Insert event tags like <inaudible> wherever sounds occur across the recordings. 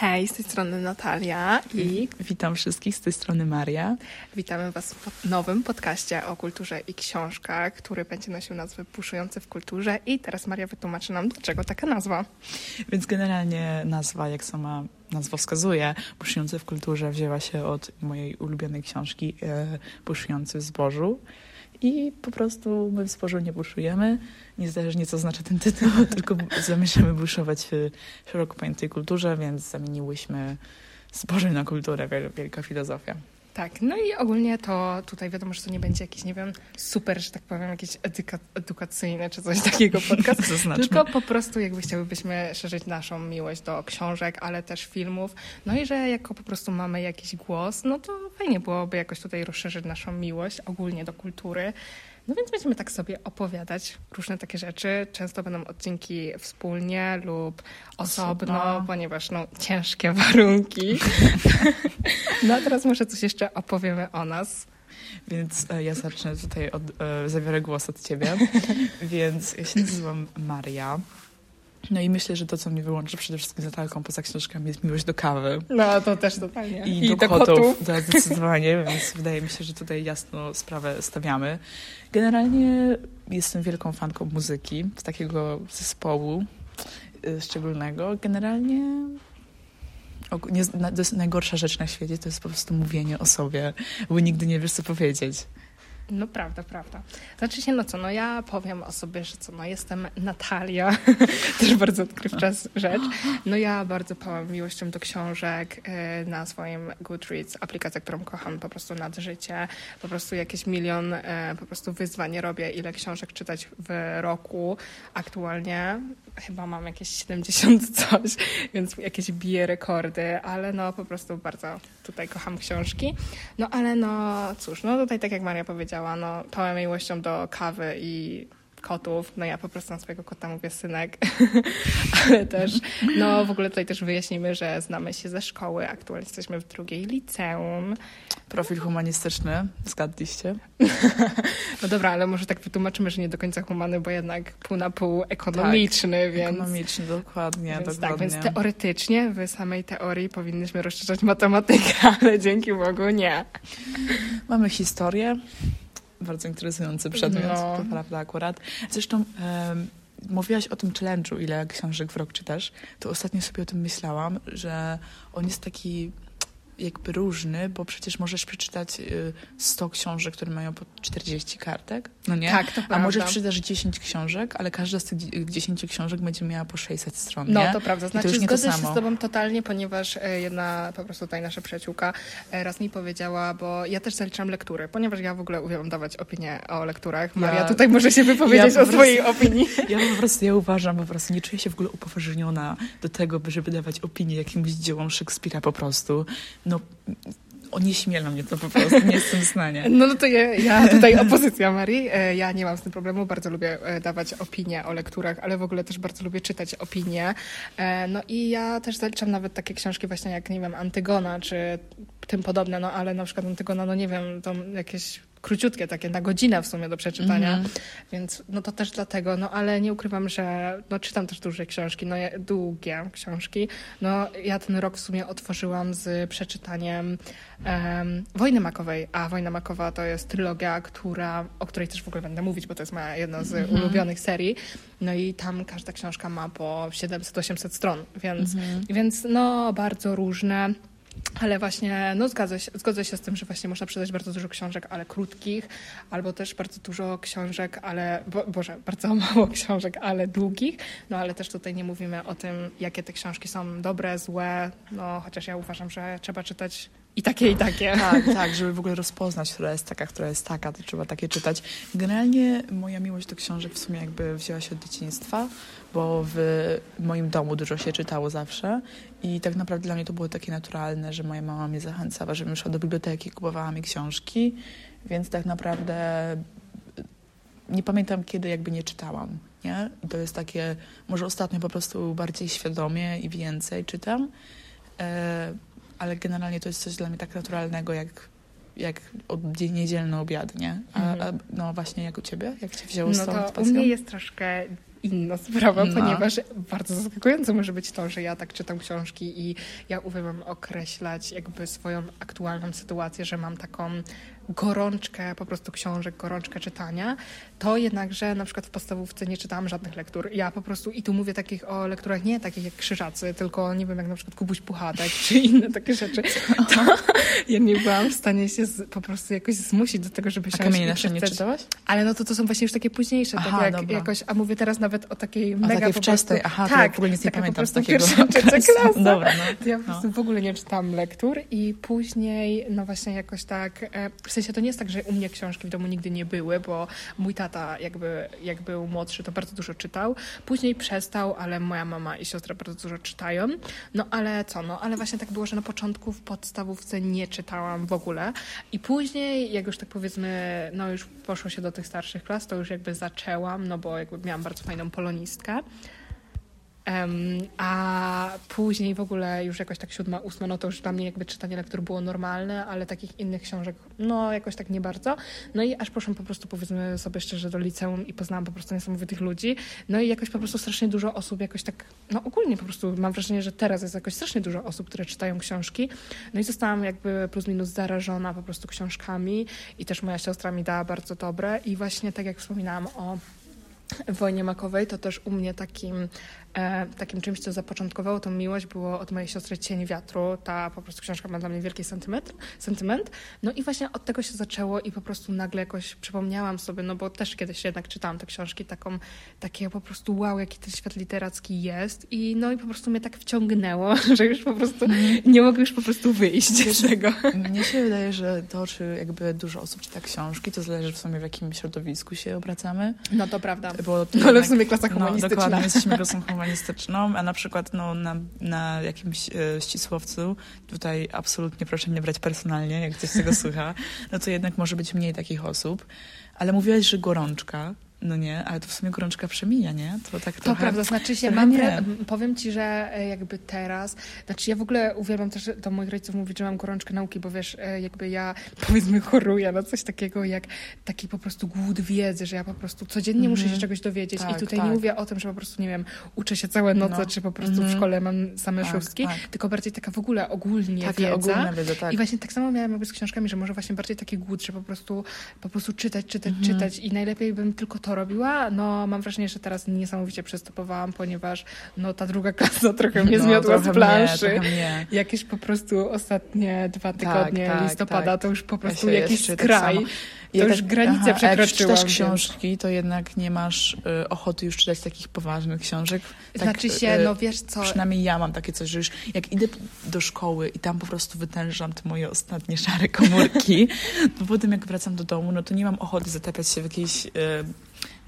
Hej, z tej strony Natalia i witam wszystkich z tej strony Maria. Witamy Was w nowym podcaście o kulturze i książkach, który będzie nosił nazwę Puszujący w kulturze. I teraz Maria wytłumaczy nam, dlaczego taka nazwa. Więc generalnie nazwa, jak sama nazwa wskazuje, Puszujący w kulturze wzięła się od mojej ulubionej książki e, Puszujący w zbożu. I po prostu my w zbożu nie buszujemy, niezależnie co znaczy ten tytuł, <laughs> tylko zamierzamy buszować w szeroko pojętej kulturze, więc zamieniłyśmy zboże na kulturę, wielka filozofia. Tak, no i ogólnie to tutaj wiadomo, że to nie będzie jakiś, nie wiem, super, że tak powiem, jakiś eduka edukacyjny czy coś takiego <laughs> podcast, tylko po prostu jakby chciałybyśmy szerzyć naszą miłość do książek, ale też filmów. No i że jako po prostu mamy jakiś głos, no to fajnie byłoby jakoś tutaj rozszerzyć naszą miłość ogólnie do kultury. No więc będziemy tak sobie opowiadać różne takie rzeczy. Często będą odcinki wspólnie lub osobno, osobno. ponieważ no, ciężkie <laughs> warunki. <laughs> no a teraz może coś jeszcze opowiemy o nas. Więc e, ja zacznę tutaj, od, e, zabiorę głos od ciebie. <laughs> Więc ja się nazywam Maria. No i myślę, że to, co mnie wyłączy przede wszystkim za talką poza książkami jest miłość do kawy. No, to też totalnie. I, I do, do kotów. kotów. Tak, zdecydowanie, <laughs> więc wydaje mi się, że tutaj jasno sprawę stawiamy. Generalnie jestem wielką fanką muzyki, z takiego zespołu y, szczególnego. Generalnie nie, to jest najgorsza rzecz na świecie, to jest po prostu mówienie o sobie, bo nigdy nie wiesz, co powiedzieć. No prawda, prawda. Znaczy się, no co, no ja powiem o sobie, że co, no jestem Natalia, <laughs> też bardzo odkrywcza rzecz. No ja bardzo pałam miłością do książek e, na swoim Goodreads, aplikacja, którą kocham po prostu nad życie. Po prostu jakieś milion e, po prostu wyzwań robię, ile książek czytać w roku. Aktualnie chyba mam jakieś 70 <laughs> coś, więc jakieś bije rekordy, ale no po prostu bardzo tutaj kocham książki. No ale no cóż, no tutaj tak jak Maria powiedziała, no pełen miłością do kawy i kotów. No ja po prostu na swojego kota mówię synek, <laughs> ale też, no w ogóle tutaj też wyjaśnimy, że znamy się ze szkoły. Aktualnie jesteśmy w drugiej liceum. Profil humanistyczny, zgadliście? <laughs> no dobra, ale może tak wytłumaczymy, że nie do końca humany, bo jednak pół na pół ekonomiczny, tak, więc... Ekonomiczny, dokładnie, więc dokładnie. Tak, więc teoretycznie w samej teorii powinniśmy rozszerzać matematykę, <laughs> ale dzięki Bogu nie. Mamy historię, bardzo interesujący przedmiot, no. to prawda akurat. Zresztą um, mówiłaś o tym challenge'u, ile książek w rok czytasz, to ostatnio sobie o tym myślałam, że on jest taki jakby różny, bo przecież możesz przeczytać 100 y, książek, które mają po 40 kartek, no nie? Tak, to prawda. A możesz przeczytać 10 książek, ale każda z tych 10 książek będzie miała po 600 stron, No, nie? to prawda. Znaczy, to zgodzę się z tobą totalnie, ponieważ e, jedna po prostu tutaj nasza przyjaciółka e, raz mi powiedziała, bo ja też zaliczam lektury, ponieważ ja w ogóle uwielbiam dawać opinie o lekturach. Maria ja, tutaj może się wypowiedzieć ja o swojej opinii. <laughs> Ja po prostu, ja uważam, po prostu nie czuję się w ogóle upoważniona do tego, żeby dawać opinię jakimś dziełom Szekspira po prostu no onieśmiela mnie to po prostu, nie jestem w stanie. No, no to ja, ja tutaj opozycja Marii, e, ja nie mam z tym problemu, bardzo lubię e, dawać opinie o lekturach, ale w ogóle też bardzo lubię czytać opinie. E, no i ja też zaliczam nawet takie książki właśnie jak, nie wiem, Antygona, czy tym podobne, no ale na przykład Antygona, no nie wiem, to jakieś króciutkie, takie na godzinę w sumie do przeczytania, mm -hmm. więc no to też dlatego, no ale nie ukrywam, że no czytam też duże książki, no długie książki. No ja ten rok w sumie otworzyłam z przeczytaniem um, Wojny Makowej, a Wojna Makowa to jest trylogia, która, o której też w ogóle będę mówić, bo to jest moja jedna z mm -hmm. ulubionych serii. No i tam każda książka ma po 700-800 stron, więc, mm -hmm. więc no bardzo różne. Ale właśnie, no zgadzę się, zgodzę się z tym, że właśnie można przydać bardzo dużo książek, ale krótkich, albo też bardzo dużo książek, ale, bo, Boże, bardzo <laughs> mało książek, ale długich. No ale też tutaj nie mówimy o tym, jakie te książki są dobre, złe, no chociaż ja uważam, że trzeba czytać i takie, i takie. Tak, <laughs> tak, żeby w ogóle rozpoznać, która jest taka, która jest taka, to trzeba takie czytać. Generalnie moja miłość do książek w sumie jakby wzięła się od dzieciństwa, bo w moim domu dużo się czytało zawsze i tak naprawdę dla mnie to było takie naturalne, że moja mama mnie zachęcała, żebym szła do biblioteki, kupowała mi książki, więc tak naprawdę nie pamiętam kiedy jakby nie czytałam, nie? I to jest takie, może ostatnio po prostu bardziej świadomie i więcej czytam, e, ale generalnie to jest coś dla mnie tak naturalnego, jak jak od, niedzielny obiad, nie? A, mhm. a, no właśnie jak u ciebie? Jak cię wzięło no to u mnie jest troszkę inna sprawa, No. ponieważ bardzo zaskakujące może być to, że ja tak czytam książki i ja uwielbiam określać jakby swoją aktualną sytuację, że mam taką gorączkę po prostu książek, gorączkę czytania, to jednakże na przykład w podstawówce nie czytałam żadnych lektur. Ja po prostu, i tu mówię takich o lekturach nie takich jak Krzyżacy, tylko nie wiem, jak na przykład Kubuś Puchatek czy inne takie rzeczy, to ja nie byłam w stanie się z, po prostu jakoś zmusić do tego, żeby A Kamienie nasze nie czytałaś? Ale no to to są właśnie już takie późniejsze, Aha, tak jak dobra. jakoś, a mówię teraz nawet o takiej mega takiej po wczesnej, prostu, aha, to ja tak, w ogóle nic nie pamiętam prostu takiego <laughs> okresu. klasa. Dobra, no. To ja po prostu w ogóle nie czytałam lektur i później, no właśnie jakoś tak, e, w sensie to nie jest tak, że u mnie książki w domu nigdy nie były, bo mój tata jakby, jak był młodszy, to bardzo dużo czytał. Później przestał, ale moja mama i siostra bardzo dużo czytają. No ale co, no ale właśnie tak było, że na początku w podstawówce nie czytałam w ogóle i później, jak już tak powiedzmy, no już poszło się do tych starszych klas, to już jakby zaczęłam, no bo jakby miałam bardzo fajną polonistkę. Em, a później w ogóle już jakoś tak siódma, ósma, no to już dla mnie jakby czytanie lektur było normalne, ale takich innych książek, no jakoś tak nie bardzo. No i aż poszłam po prostu, powiedzmy sobie szczerze, do liceum i poznałam po prostu niesamowitych ludzi. No i jakoś po prostu strasznie dużo osób jakoś tak, no ogólnie po prostu mam wrażenie, że teraz jest jakoś strasznie dużo osób, które czytają książki. No i zostałam jakby plus minus zarażona po prostu książkami i też moja siostra mi dała bardzo dobre i właśnie tak jak wspominałam o wojnie makowej, to też u mnie takim, takim czymś, co zapoczątkowało tą miłość, było od mojej siostry Cień Wiatru. Ta po prostu książka ma dla mnie wielki sentyment. sentyment. No i właśnie od tego się zaczęło i po prostu nagle jakoś przypomniałam sobie, no bo też kiedyś jednak czytałam te książki, taką, takie po prostu wow, jaki ten świat literacki jest i no i po prostu mnie tak wciągnęło, <laughs> że już po prostu nie mogę już po prostu wyjść z tego. Mnie się wydaje, że to, czy jakby dużo osób czyta książki, to zależy w sumie w jakim środowisku się obracamy. No to prawda. Bo to No ale w sumie klasa No, humanistyczna. dokładnie, my jesteśmy klasą humanistyczną, a na przykład no, na, na jakimś e, ścisłowcu, tutaj absolutnie proszę mnie brać personalnie, jak ktoś tego <laughs> słucha, no to jednak może być mniej takich osób. Ale mówiłaś, że gorączka, no nie, ale to w sumie gorączka przemija, nie? To tak To trochę... prawda, znaczy się, mam, m, powiem ci, że e, jakby teraz, znaczy ja w ogóle uwielbiam też do moich rodziców mówić, że mam gorączkę nauki, bo wiesz, e, jakby ja <laughs> powiedzmy choruję na coś takiego jak taki po prostu głód wiedzy, że ja po prostu codziennie muszę się Mhm. czegoś dowiedzieć Tak, i tutaj tak. nie mówię o tym, że po prostu, nie wiem, uczę się całe noce, No. czy po prostu w Mhm. szkole mam same Tak, szóstki, tak. tylko bardziej taka w ogóle ogólnie wiedza. ogólne wiedza, tak. I właśnie tak samo miałam jakby z książkami, że może właśnie bardziej taki głód, że po prostu, po prostu czytać, czytać, Mhm. czytać i najlepiej bym tylko to robiła. No mam wrażenie, że teraz niesamowicie przystopowałam, ponieważ no ta druga klasa <laughs> trochę mnie No, zmiotła z planszy. Mnie, mnie. Jakieś po prostu ostatnie dwa Tak, tygodnie tak, listopada tak. to już po prostu się jakiś jeszcze tak skraj. samo- to już granicę a jak przekroczyłam, czytasz więc- książki, to jednak nie masz y, ochoty już czytać takich poważnych książek. Tak, znaczy się, y, no wiesz co, Przynajmniej ja mam takie coś, że już jak idę do szkoły i tam po prostu wytężam te moje ostatnie szare komórki, <laughs> to potem jak wracam do domu, no to nie mam ochoty zatapiać się w jakiejś y,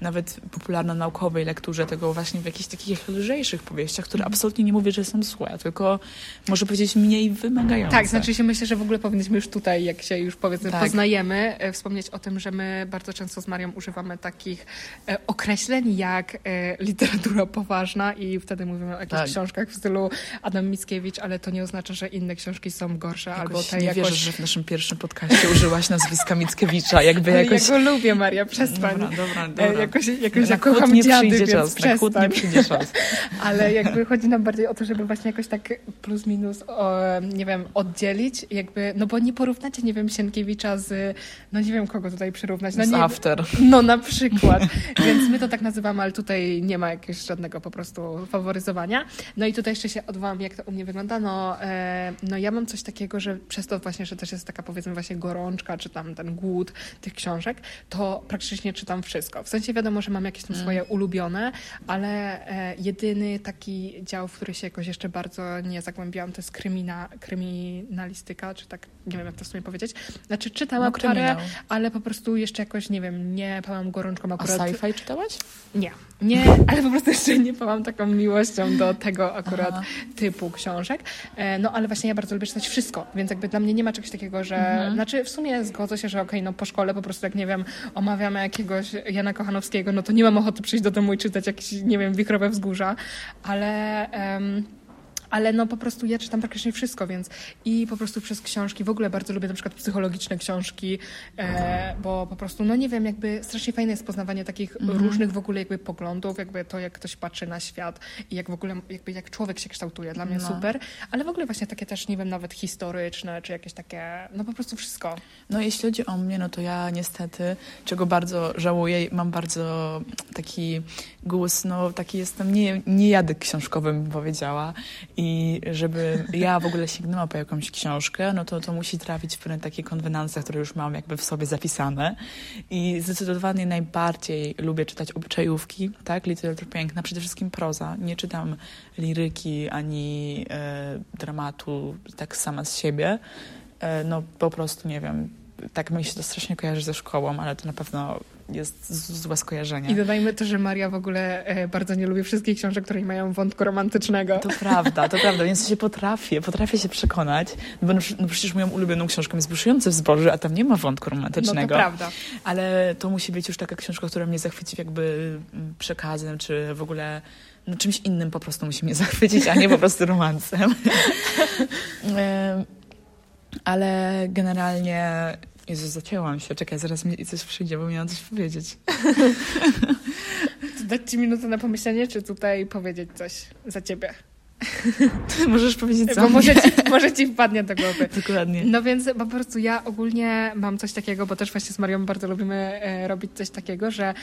nawet popularno-naukowej lekturze, tego właśnie w jakichś takich lżejszych powieściach, które absolutnie nie mówię, że są złe, tylko może powiedzieć mniej wymagające. Tak, znaczy się myślę, że w ogóle powinniśmy już tutaj, jak się już powiedzmy Tak. poznajemy, e, wspomnieć o tym, że my bardzo często z Marią używamy takich e, określeń jak e, literatura poważna i wtedy mówimy o jakichś Tak. książkach w stylu Adam Mickiewicz, ale to nie oznacza, że inne książki są gorsze albo Jakoś te nie jakoś... wierzę, że w naszym pierwszym podcaście użyłaś nazwiska Mickiewicza, jakby jakoś... ja go lubię, Maria, przestań. Dobra, dobra, dobra. Jakoś, jakoś na ja kocham kłótnię dziady, przyjdzie czas, na kłótnię przestań. przyjdzie czas. <laughs> Ale jakby chodzi nam bardziej o to, żeby właśnie jakoś tak plus minus, o, nie wiem, oddzielić, jakby, no bo nie porównacie, nie wiem, Sienkiewicza z, no nie wiem kogo tutaj przyrównać. No, Z nie, after. no na przykład. <laughs> Więc my to tak nazywamy, ale tutaj nie ma jakiegoś żadnego po prostu faworyzowania. No i tutaj jeszcze się odwołam, jak to u mnie wygląda. No, e, no ja mam coś takiego, że przez to właśnie, że też jest taka powiedzmy właśnie gorączka, czy tam ten głód tych książek, to praktycznie czytam wszystko. W sensie wiadomo, że mam jakieś tam swoje ulubione, ale e, jedyny taki dział, w który się jakoś jeszcze bardzo nie zagłębiałam, to jest krymina, kryminalistyka, czy tak, nie wiem jak to w sumie powiedzieć. Znaczy czytałam No, parę, kryminał. ale po prostu jeszcze jakoś, nie wiem, nie pałam gorączką A akurat. sci-fi czytałaś? Nie, nie, <laughs> ale po prostu jeszcze nie pałam taką miłością do tego akurat Aha. typu książek. E, No ale właśnie ja bardzo lubię czytać wszystko, więc jakby dla mnie nie ma czegoś takiego, że... Mhm. Znaczy w sumie zgodzę się, że okej, no po szkole po prostu jak, nie wiem, omawiamy jakiegoś Jana Kochanowskiego, no to nie mam ochoty przyjść do domu i czytać jakieś, nie wiem, Wichrowe Wzgórza, ale... em, ale no po prostu ja czytam praktycznie wszystko, więc i po prostu przez książki, w ogóle bardzo lubię na przykład psychologiczne książki, e, bo po prostu, no nie wiem, jakby strasznie fajne jest poznawanie takich Mhm. różnych w ogóle jakby poglądów, jakby to, jak ktoś patrzy na świat i jak w ogóle, jakby jak człowiek się kształtuje. Dla mnie No. super, ale w ogóle właśnie takie też, nie wiem, nawet historyczne, czy jakieś takie, no po prostu wszystko. No jeśli chodzi o mnie, no to ja niestety, czego bardzo żałuję, mam bardzo taki głos, no taki jestem nie, nie jadek książkowy, bym powiedziała. I żeby ja w ogóle sięgnęła po jakąś książkę, no to to musi trafić w pewne takie konwenanse, które już mam jakby w sobie zapisane. I zdecydowanie najbardziej lubię czytać obyczajówki, tak, literatura piękna, przede wszystkim proza. Nie czytam liryki ani e, dramatu tak sama z siebie. E, no po prostu nie wiem, tak mi się to strasznie kojarzy ze szkołą, ale to na pewno jest złe skojarzenie. I dodajmy to, że Maria w ogóle e, bardzo nie lubi wszystkich książek, które mają wątku romantycznego. To prawda, to prawda, więc się potrafię, potrafię się przekonać, no bo no, no przecież moją ulubioną książką jest Buszujące w zboży, a tam nie ma wątku No to romantycznego. prawda. ale to musi być już taka książka, która mnie zachwyci jakby mm, przekazem, czy w ogóle no, czymś innym po prostu musi mnie zachwycić, a nie po prostu romansem. <laughs> Ale generalnie... Jezu, zacięłam się. Czekaj, zaraz mi coś przyjdzie, bo miałam coś powiedzieć. <laughs> Dać ci minutę na pomyślenie, czy tutaj powiedzieć coś za ciebie? <laughs> Możesz powiedzieć co? Bo może ci, <laughs> może ci wpadnie do głowy. Dokładnie. No więc po prostu ja ogólnie mam coś takiego, bo też właśnie z Marią bardzo lubimy e, robić coś takiego, że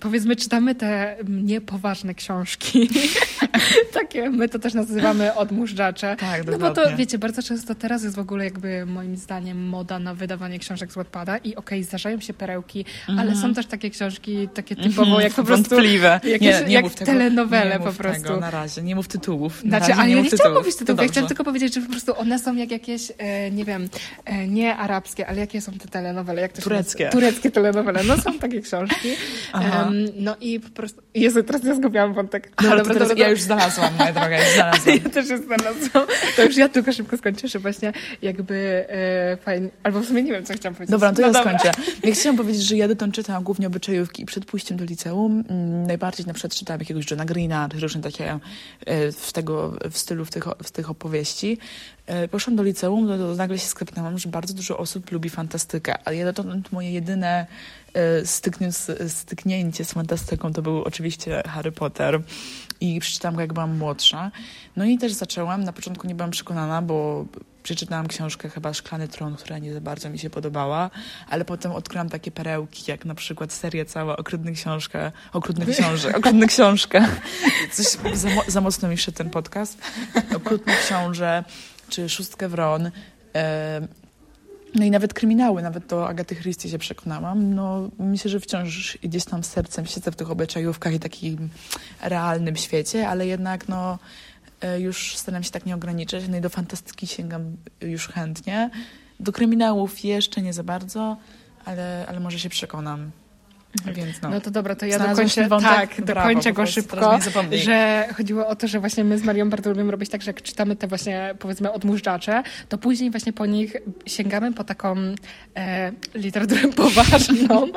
powiedzmy czytamy te niepoważne książki. <laughs> Takie, my to też nazywamy odmóżdżacze. Tak, No bo to wiecie, bardzo często teraz jest w ogóle jakby moim zdaniem moda na wydawanie książek z Wattpada i okej, zdarzają się perełki, ale Mhm. są też takie książki takie typowo Mhm, jak po prostu Wątpliwe. jakieś- jak mów tego. telenowele nie po mów prostu. Tego, na razie, nie mów tytułów. Na Znaczy, ale nie ja nie chciałam To tytułów, ja chciałam tylko powiedzieć, że po prostu one są jak jakieś, e, nie wiem, e, nie arabskie, ale jakie są te telenowele? Jak to Tureckie. nazywa? Tureckie telenowele, no są takie książki. Em, no i po prostu, Jezu, teraz ja zgubiłam wątek. Dobra, Ale to teraz ja już znalazłam, moja droga, już znalazłam. <laughs> ja też już znalazłam. To już ja tylko szybko skończę, że właśnie jakby e, fajnie, albo w sumie nie wiem, co chciałam powiedzieć. Dobra, to no ja dobra. skończę. Ja chciałam powiedzieć, że ja dotąd czytałam głównie obyczajówki i przed pójściem do liceum mm, najbardziej na przykład czytałam jakiegoś Johna Greena, czy różne takie e, w, tego, w stylu w tych, w tych opowieści. E, Poszłam do liceum, no to nagle się skapnęłam, że bardzo dużo osób lubi fantastykę, ale ja dotąd moje jedyne e, styknię, styknięcie z fantastyką to był oczywiście Harry Potter i przeczytałam go jak byłam młodsza. No i też zaczęłam, na początku nie byłam przekonana, bo przeczytałam książkę chyba Szklany Tron, która nie za bardzo mi się podobała, ale potem odkryłam takie perełki, jak na przykład seria cała Okrutny Książkę, Okrutny Książę, Okrutny Książkę. Coś za, za mocno mi szedł ten podcast. Okrutny Książę, czy Szóstkę Wron. No i nawet kryminały, nawet do Agaty Christie się przekonałam. No, myślę, że wciąż gdzieś tam sercem siedzę w tych obyczajówkach i takim realnym świecie, ale jednak no, już staram się tak nie ograniczać. No i do fantastyki sięgam już chętnie. Do kryminałów jeszcze nie za bardzo, ale, ale może się przekonam. Więc no. No to dobra, to ja dokończę, wątek? tak, Brawo, dokończę go szybko, że chodziło o to, że właśnie my z Marią bardzo lubimy robić tak, że jak czytamy te właśnie powiedzmy odmóżdżacze, to później właśnie po nich sięgamy po taką e, literaturę <laughs> poważną.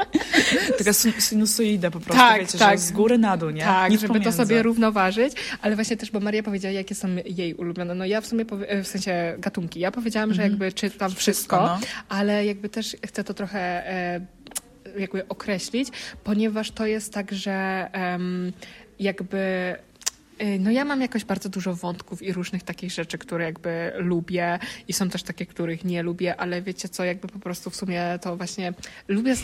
Taka sin- sinusoida po prostu, Tak, wiecie, tak. z góry na dół, nie? Tak, Nic żeby pomiędzy. to sobie równoważyć, ale właśnie też, bo Maria powiedziała, jakie są jej ulubione. No ja w sumie, e, w sensie gatunki, ja powiedziałam, że jakby czytam wszystko, Mhm. no. ale jakby też chcę to trochę e, jakby określić, ponieważ to jest tak, że jakby y, no ja mam jakoś bardzo dużo wątków i różnych takich rzeczy, które jakby lubię i są też takie, których nie lubię, ale wiecie co, jakby po prostu w sumie to właśnie lubię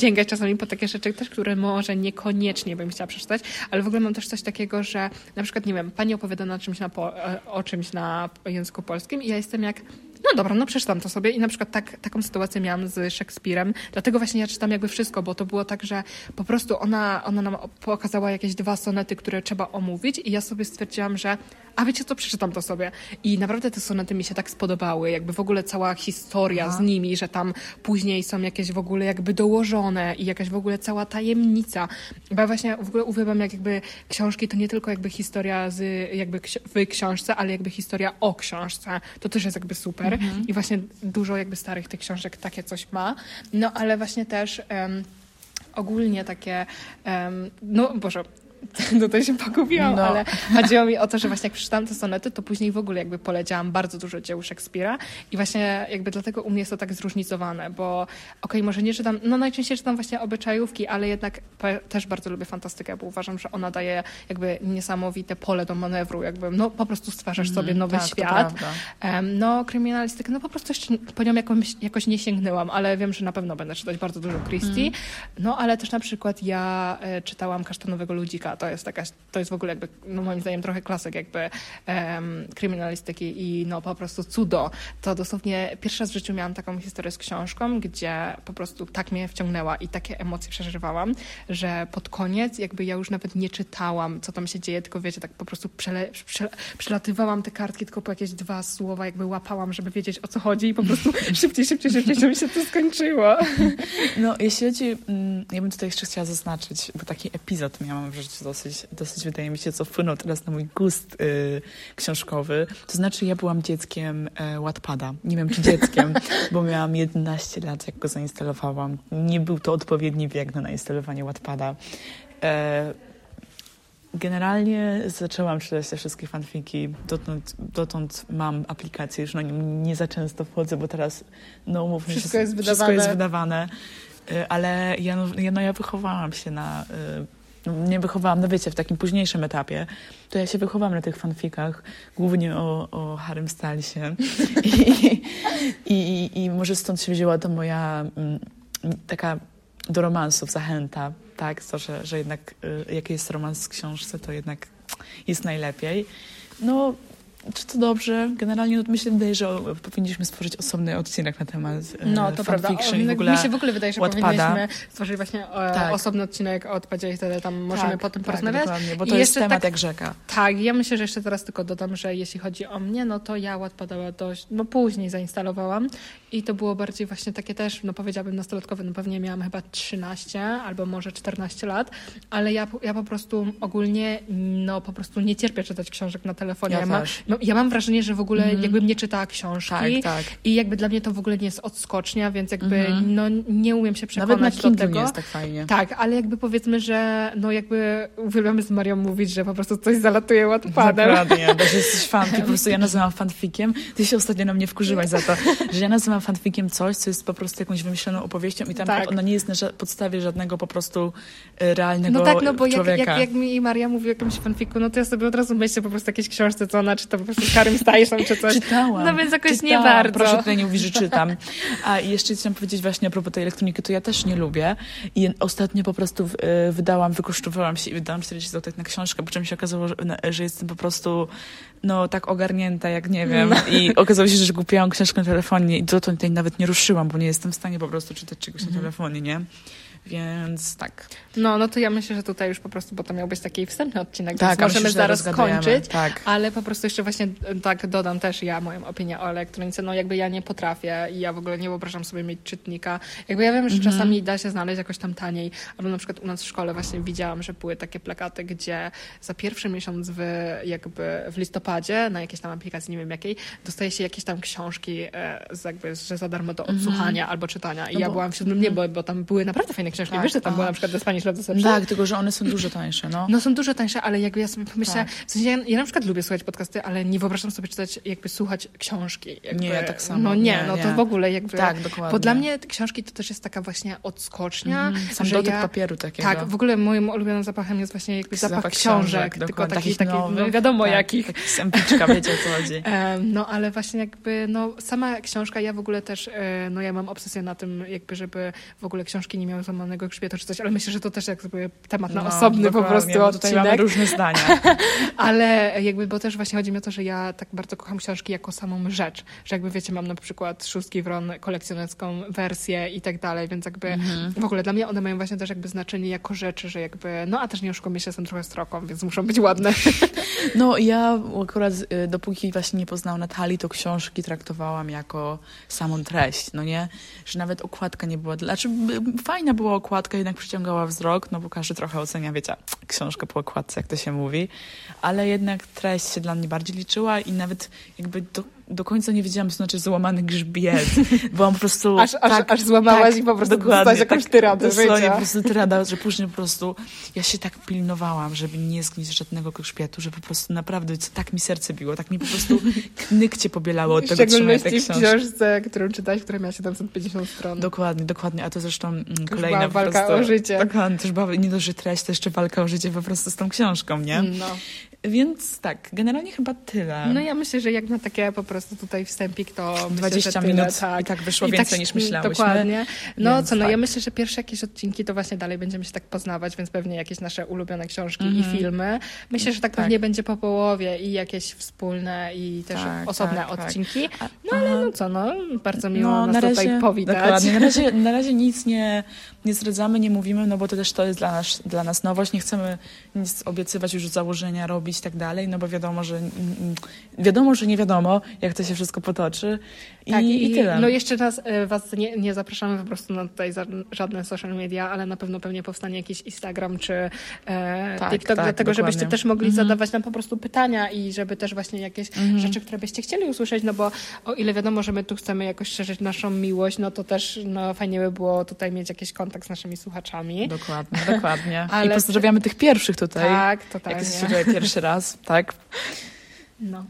sięgać czasami po takie rzeczy też, które może niekoniecznie bym chciała przeczytać, ale w ogóle mam też coś takiego, że na przykład, nie wiem, pani opowiada na czymś na po, e, o czymś na języku polskim i ja jestem jak no dobra, no przeczytam to sobie i na przykład tak, taką sytuację miałam z Szekspirem, dlatego właśnie ja czytam jakby wszystko, bo to było tak, że po prostu ona, ona nam pokazała jakieś dwa sonety, które trzeba omówić i ja sobie stwierdziłam, że a wiecie co, przeczytam to sobie. I naprawdę te sonety mi się tak spodobały, jakby w ogóle cała historia Aha. z nimi, że tam później są jakieś w ogóle jakby dołożone i jakaś w ogóle cała tajemnica. Bo ja właśnie w ogóle uwielbiam jak jakby książki, to nie tylko jakby historia z, jakby w książce, ale jakby historia o książce. To też jest jakby super. I właśnie dużo jakby starych tych książek takie coś ma. No ale właśnie też em, ogólnie takie, em, no Boże, <laughs> tutaj się pogubiłam, No. ale chodziło mi o to, że właśnie jak przeczytałam te sonety, to później w ogóle jakby poleciałam bardzo dużo dzieł Szekspira i właśnie jakby dlatego u mnie jest to tak zróżnicowane, bo okej, może nie czytam, no najczęściej czytam właśnie obyczajówki, ale jednak też bardzo lubię fantastykę, bo uważam, że ona daje jakby niesamowite pole do manewru, jakby no po prostu stwarzasz sobie nowy tak, świat. Em, No, kryminalistykę, no po prostu jeszcze po nią jakoś, jakoś nie sięgnęłam, ale wiem, że na pewno będę czytać bardzo dużo Christie. No, ale też na przykład ja e, czytałam Kasztanowego Ludzika. To jest taka, to jest w ogóle jakby, no moim zdaniem trochę klasyk jakby em, kryminalistyki i no po prostu cudo. To dosłownie pierwszy raz w życiu miałam taką historię z książką, gdzie po prostu tak mnie wciągnęła i takie emocje przeżywałam, że pod koniec jakby ja już nawet nie czytałam, co tam się dzieje, tylko wiecie, tak po prostu przele, przele, przelatywałam te kartki, tylko po jakieś dwa słowa jakby łapałam, żeby wiedzieć o co chodzi i po prostu <laughs> szybciej, szybciej, szybciej, żeby się to skończyło. No, jeśli chodzi, mm, ja bym tutaj jeszcze chciała zaznaczyć, bo taki epizod miałam w życiu dosyć, dosyć wydaje mi się, co wpłynął teraz na mój gust y, książkowy. To znaczy, ja byłam dzieckiem Wattpada. Nie wiem, czy dzieckiem, <laughs> bo miałam 11 lat, jak go zainstalowałam. Nie był to odpowiedni wiek na nainstalowanie Wattpada. E, Generalnie zaczęłam czytać te wszystkie fanfiki. Dotąd, dotąd mam aplikację, już na nim nie za często wchodzę, bo teraz, no umówmy się, Wszystko jest wszystko wydawane. jest wydawane. Y, Ale ja, no, ja, no, ja wychowałam się na... y, Nie wychowałam, no wiecie, w takim późniejszym etapie, to ja się wychowałam na tych fanfikach, głównie o, o Harrym Stylesie. I, i, i, może stąd się wzięła to moja mm, taka do romansów zachęta, tak, to, że, że jednak y, jak jest romans w książce, to jednak jest najlepiej. No, czy to dobrze? Generalnie no, myślę, wydaje, że powinniśmy stworzyć osobny odcinek na temat y, No, to prawda. O, i w ogóle Mi się w ogóle wydaje, że Wattpada. powinniśmy stworzyć właśnie e, Tak. osobny odcinek o odpadzie i wtedy tam możemy tak, potem tak, porozmawiać. dokładnie, bo I to jest jeszcze temat tak- jak rzeka. Tak, ja myślę, że jeszcze teraz tylko dodam, że jeśli chodzi o mnie, no to ja Wattpada dość, no później zainstalowałam i to było bardziej właśnie takie też, no powiedziałabym nastolatkowe, no pewnie miałam chyba 13 albo może 14 lat, ale ja, po- ja po prostu ogólnie, no po prostu nie cierpię czytać książek na telefonie. Ja Ja, mam, też. no, ja mam wrażenie, że w ogóle Mhm. jakbym nie czytała książki Tak, tak. i jakby dla mnie to w ogóle nie jest odskocznia, więc jakby Mhm. no nie umiem się Nawet na przekonać do tego. nie jest tak fajnie. Tak, ale jakby powiedzmy, że no jakby uwielbiamy z Marią mówić, że po prostu coś zalatuje Wattpadem. Dokładnie, że jesteś fanfic, po <laughs> prostu ja nazywam fanfikiem. Ty się ostatnio na mnie wkurzyłaś za to, że ja nazywam fanfikiem coś, co jest po prostu jakąś wymyśloną opowieścią i tam Tak. ona nie jest na podstawie żadnego po prostu e, realnego No tak, no bo jak, człowieka. jak, jak mi Maria mówi o jakimś fanfiku, no to ja sobie od razu myślę po prostu o jakiejś książce, co ona czyta po prostu z Harrym Stylesem czy coś. Czytałam. No więc jakoś nie czytałam. bardzo. Proszę tutaj nie mówić, że czytam. A jeszcze chciałam powiedzieć właśnie a propos tej elektroniki, to ja też nie lubię. I ostatnio po prostu e, wydałam, wykosztowałam się i wydałam 40 zł na książkę, po czym się okazało, że, że jestem po prostu no tak ogarnięta, jak nie wiem. No. I okazało się, że kupiłam książkę na telefonie i dotąd tej nawet nie ruszyłam, bo nie jestem w stanie po prostu czytać czegoś Mhm. na telefonie, nie? Więc tak. No, no to ja myślę, że tutaj już po prostu, bo to miał być taki wstępny odcinek, Tak, możemy myślę, zaraz rozgadujemy. kończyć. Tak. Ale po prostu jeszcze właśnie e, tak dodam też ja moją opinię o elektronice. No jakby ja nie potrafię i ja w ogóle nie wyobrażam sobie mieć czytnika. Jakby ja wiem, że Mhm. czasami da się znaleźć jakoś tam taniej, albo na przykład u nas w szkole właśnie widziałam, że były takie plakaty, gdzie za pierwszy miesiąc w, jakby w listopadzie na jakiejś tam aplikacji, nie wiem jakiej, dostaje się jakieś tam książki e, z jakby, że za darmo do odsłuchania albo czytania. I No ja bo- byłam w siódmym niebo, bo tam były naprawdę fajne książki. Tak, Wiesz, że tam a. była na przykład The Spanish Love Deception? Tak, tylko że one są dużo tańsze, no. No są dużo tańsze, ale jakby ja sobie pomyślę, Tak. w sensie ja, ja na przykład lubię słuchać podcasty, ale nie wyobrażam sobie czytać, jakby słuchać książki. Jakby, Nie, tak samo. No nie, Nie, no to nie. w ogóle jakby... Tak, dokładnie. Bo dla mnie książki to też jest taka właśnie odskocznia, Mhm, Sam dotyk ja... papieru takiego. Tak, w ogóle moim ulubionym zapachem jest właśnie jakby zapach, Zapach książek, książek, tylko taki, takich taki no wiadomo tak, jakich. Taki empiczka, wiecie o co chodzi. <laughs> No, ale właśnie jakby, no, sama książka, ja w ogóle też, e, no, ja mam obsesję na tym, jakby, żeby w ogóle książki nie miały złamanego grzbietu czy coś, ale myślę, że to też jakby temat na No, osobny po prostu bo tutaj mamy odcinek. różne zdania. <laughs> Ale jakby, bo też właśnie chodzi mi o to, że ja tak bardzo kocham książki jako samą rzecz, że jakby wiecie, mam na przykład Szóstki Wron, kolekcjonerską wersję i tak dalej, więc jakby Mhm. w ogóle dla mnie one mają właśnie też jakby znaczenie jako rzeczy, że jakby, no a też nie oszukujmy się, jestem trochę stroką, więc muszą być ładne. <laughs> No ja akurat y, dopóki właśnie nie poznałam Natalii, to książki traktowałam jako samą treść, no nie? Że nawet okładka nie była, znaczy fajna była okładka, jednak przyciągała wzrok, no bo każdy trochę ocenia, wiecie, książkę po okładce, jak to się mówi, ale jednak treść się dla mnie bardziej liczyła i nawet jakby do do końca nie wiedziałam, co znaczy złamany grzbiet. <laughs> Byłam po prostu Aż, aż, tak, aż złamałaś tak, i po prostu dostałaś jakąś tak, tyradę dosłownie po prostu tyrada, że później po prostu ja się tak pilnowałam, żeby nie zgnić żadnego grzbietu, że po prostu naprawdę co, tak mi serce biło, tak mi po prostu <laughs> nykcie pobielało od W tego trzymania tej w książki. książce, którą czytałaś, która miała 750 stron. Dokładnie, dokładnie, a to zresztą mm, kolejna po walka prostu, o życie. Dokładnie, też była nie dość, że treść, to jeszcze walka o życie po prostu z tą książką, nie? No. Więc tak, generalnie chyba tyle. no ja myślę, że jak na takie po prostu tutaj wstępik, to myślę, 20 że tyle, minut tak. i tak wyszło I więcej tak, niż myślałyśmy. Dokładnie. No Więc co, no ja tak. myślę, że pierwsze jakieś odcinki to właśnie dalej będziemy się tak poznawać, więc pewnie jakieś nasze ulubione książki Mhm. i filmy. Myślę, że tak, Tak. pewnie będzie po połowie i jakieś wspólne i też Tak, osobne tak, tak. odcinki. No ale no co, no bardzo miło No, nas tutaj powitać. Dokładnie. Na razie, <laughs> na razie nic nie, nie zdradzamy, nie mówimy, no bo to też to jest dla nas, dla nas nowość. Nie chcemy nic obiecywać już z założenia, robić i tak dalej, no bo wiadomo, że wiadomo, że nie wiadomo, jak to się wszystko potoczy. I, Tak, i, tyle. No jeszcze raz e, was nie, nie zapraszamy po prostu na tutaj żadne social media, ale na pewno pewnie powstanie jakiś Instagram czy e, Tak, TikTok, tak, dlatego żebyście dokładnie. też mogli Mhm. zadawać nam po prostu pytania i żeby też właśnie jakieś Mhm. rzeczy, które byście chcieli usłyszeć, no bo o ile wiadomo, że my tu chcemy jakoś szerzyć naszą miłość, no to też no, fajnie by było tutaj mieć jakiś kontakt z naszymi słuchaczami. Dokładnie, dokładnie. <laughs> Ale- I pozdrawiamy tych pierwszych tutaj. Tak, Jak totalnie. jesteście tutaj pierwszy raz, tak? No.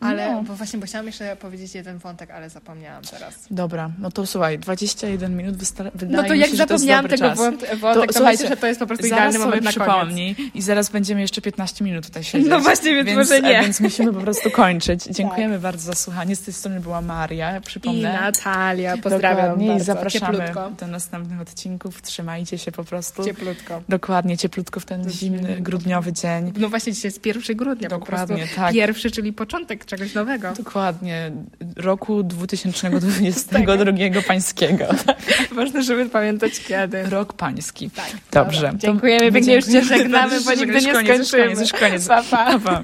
Ale, No. bo właśnie, bo chciałam jeszcze powiedzieć jeden wątek, ale zapomniałam teraz. Dobra, no to słuchaj, 21 minut wystar- wydaje No to jak się, to zapomniałam dobry tego wątek, to, słuchajcie, myślę, że to jest po prostu idealny moment na koniec. przypomnij i zaraz będziemy jeszcze 15 minut tutaj <laughs> siedzieć. No właśnie, więc więc, może nie. e, Więc musimy po prostu kończyć. <laughs> Dziękujemy bardzo za słuchanie. Z tej strony była Maria, I przypomnę. Natalia, pozdrawiam Dokładnie, i bardzo. zapraszamy Cieplutko. do następnych odcinków. Trzymajcie się po prostu. Cieplutko. Dokładnie, cieplutko w ten To zimny, grudniowy dzień. No właśnie dzisiaj jest 1 grudnia po Dokładnie, prostu. tak. Pierwszy, czyli początek czegoś nowego. Dokładnie, roku <laughs> 2022 pańskiego. <laughs> Ważne, żeby pamiętać kiedy. Rok pański. Tak. Dobrze. Dobra. Dziękujemy, my pięknie już cię żegnamy, bo nigdy nie skończymy. koniec, koniec. Pa. Pa, pa.